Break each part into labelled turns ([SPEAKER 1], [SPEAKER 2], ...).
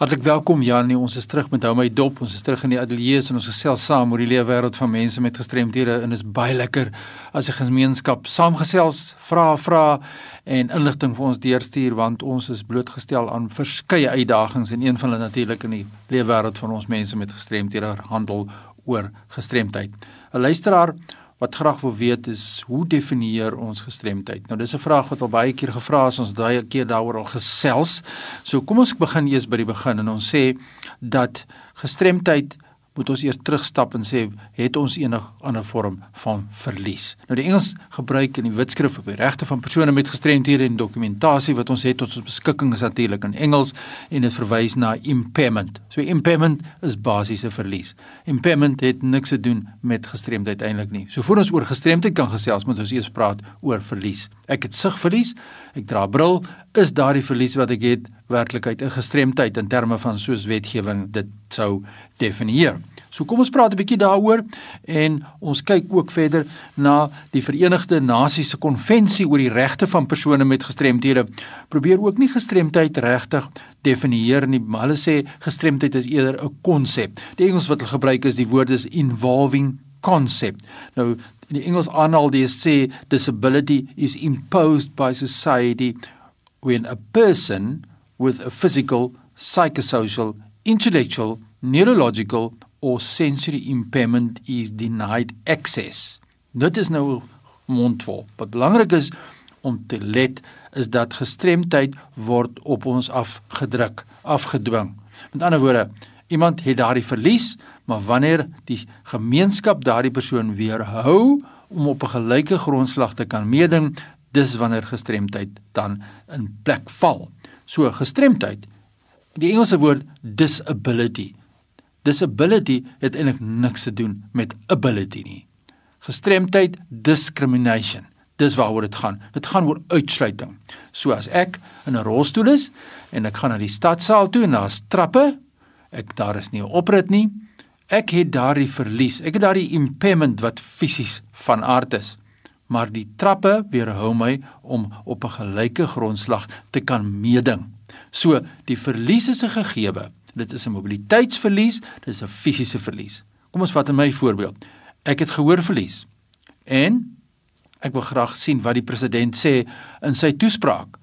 [SPEAKER 1] Hartlik welkom Janie, ons is terug met hou my dop. Ons is terug in die ateljee en ons gesels saam oor die lewe wêreld van mense met gestremthede en is baie lekker as 'n gemeenskap saamgesels, vra vra en inligting vir ons deurstuur want ons is blootgestel aan verskeie uitdagings en een van hulle natuurlik in die lewe wêreld van ons mense met gestremthede handel oor gestremdheid. 'n Luisteraar wat graag wil weet is hoe definieer ons gestremdheid? Nou dis 'n vraag wat al baie keer gevra is, ons daai keer daaroor al gesels. So kom ons begin eers by die begin en ons sê dat gestremdheid moet ons eers terugstap en sê het ons enig ander vorm van verlies. Nou die Engels gebruik in die Wetskrif op die regte van persone met gestremthede en dokumentasie wat ons het tot ons beskikking is natuurlik in Engels en dit verwys na impairment. So impairment is basiese verlies. Impairment het niks te doen met gestremdheid eintlik nie. So voor ons oor gestremdheid kan gesels, moet ons eers praat oor verlies. Ek het sigverlies, ek dra bril, is daardie verlies wat ek het werklikheid 'n gestremdheid in terme van soos wetgewing dit sou definieer. So kom ons praat 'n bietjie daaroor en ons kyk ook verder na die Verenigde Nasies se konvensie oor die regte van persone met gestremthede. Probeer ook nie gestremdheid regtig definieer nie, maar hulle sê gestremdheid is eerder 'n konsep. Die Engels wat hulle gebruik is die woord is involving concept. Nou in die Engels aanhaal die sê disability is imposed by society when a person with a physical, psychosocial, intellectual, neurological or sensory impairment is denied access. Dit is nou mondvol. Wat belangrik is om te let is dat gestremdheid word op ons afgedruk, afgedwing. Met ander woorde, iemand het daardie verlies, maar wanneer die gemeenskap daardie persoon weerhou om op 'n gelyke grondslag te kan meeding, dis wanneer gestremdheid dan in plek val. So gestremdheid. Die Engelse woord disability. Disability het eintlik niks te doen met ability nie. Gestremdheid discrimination. Dis waaroor dit gaan. Dit gaan oor uitsluiting. So as ek in 'n rolstoel is en ek gaan na die stadsaal toe en daar's trappe, ek daar is nie 'n oprit nie. Ek het daardie verlies. Ek het daardie impairment wat fisies van aard is maar die trappe weerhou my om op 'n gelyke grondslag te kan meeding. So, die verlies is 'n gegewe. Dit is 'n mobiliteitsverlies, dit is 'n fisiese verlies. Kom ons vat 'n my voorbeeld. Ek het gehoorverlies. En ek wil graag sien wat die president sê in sy toespraak.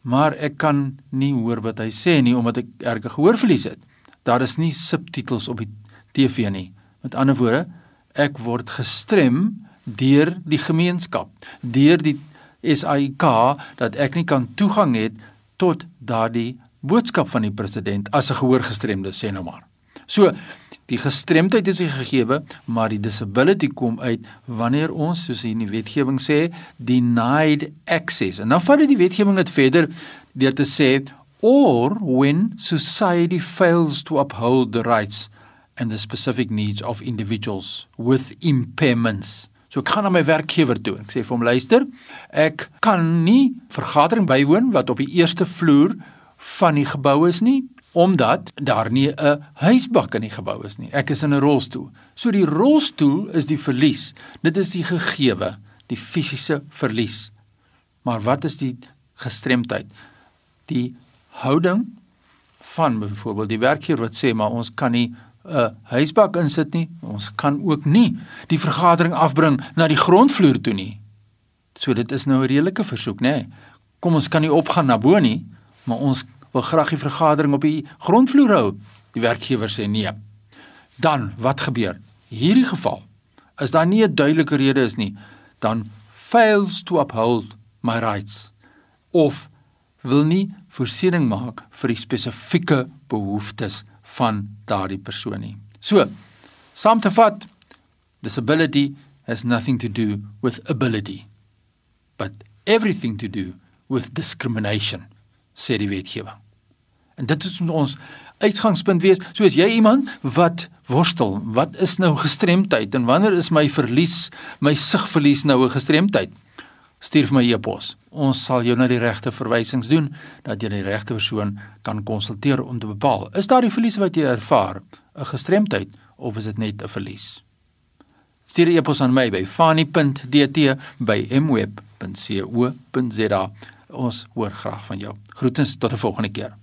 [SPEAKER 1] Maar ek kan nie hoor wat hy sê nie omdat ek erge gehoorverlies het. Daar is nie subtitels op die TV nie. Met ander woorde, ek word gestrem deur die gemeenskap, deur die SAIK dat ek nie kan toegang het tot daardie boodskap van die president as 'n gehoorgestremde sê nou maar. So die gestremdheid is 'n gegewe, maar die disability kom uit wanneer ons soos in die wetgewing sê denied access. En dan vat dit die wetgewing dit verder deur te sê or when society fails to uphold the rights and the specific needs of individuals with impairments. So ek gaan na my werkgewer toe. Ek sê vir hom luister, ek kan nie vergadering bywoon wat op die eerste vloer van die gebou is nie omdat daar nie 'n huisbak in die gebou is nie. Ek is in 'n rolstoel. So die rolstoel is die verlies. Dit is die gegewe, die fisiese verlies. Maar wat is die gestremdheid? Die houding van byvoorbeeld die werkgewer wat sê maar ons kan nie 'n huisbak insit nie. Ons kan ook nie die vergadering afbring na die grondvloer toe nie. So dit is nou 'n redelike versoek, nê? Kom ons kan nie opgaan na bo nie, maar ons wil graag die vergadering op die grondvloer hou. Die werkgewer sê nee. Dan wat gebeur? Hierdie geval is daar nie 'n duidelike rede is nie, dan fails to uphold my rights of wil nie voorsiening maak vir die spesifieke behoeftes van daardie persoon nie. So, saam te vat, disability has nothing to do with ability, but everything to do with discrimination, sê die wetgewer. En dit is ons uitgangspunt wees. So as jy iemand wat worstel, wat is nou gestremdheid en wanneer is my verlies, my sigverlies nou 'n gestremdheid? Stuur vir my e-pos. Ons sal jou na die regte verwysings doen dat jy die regte persoon kan konsulteer om te bepaal is daar die verlies wat jy ervaar 'n gestremdheid of is dit net 'n verlies. Stuur 'n e-pos aan my by fani.dt@mweb.co.za. Ons hoor graag van jou. Groetens tot 'n volgende keer.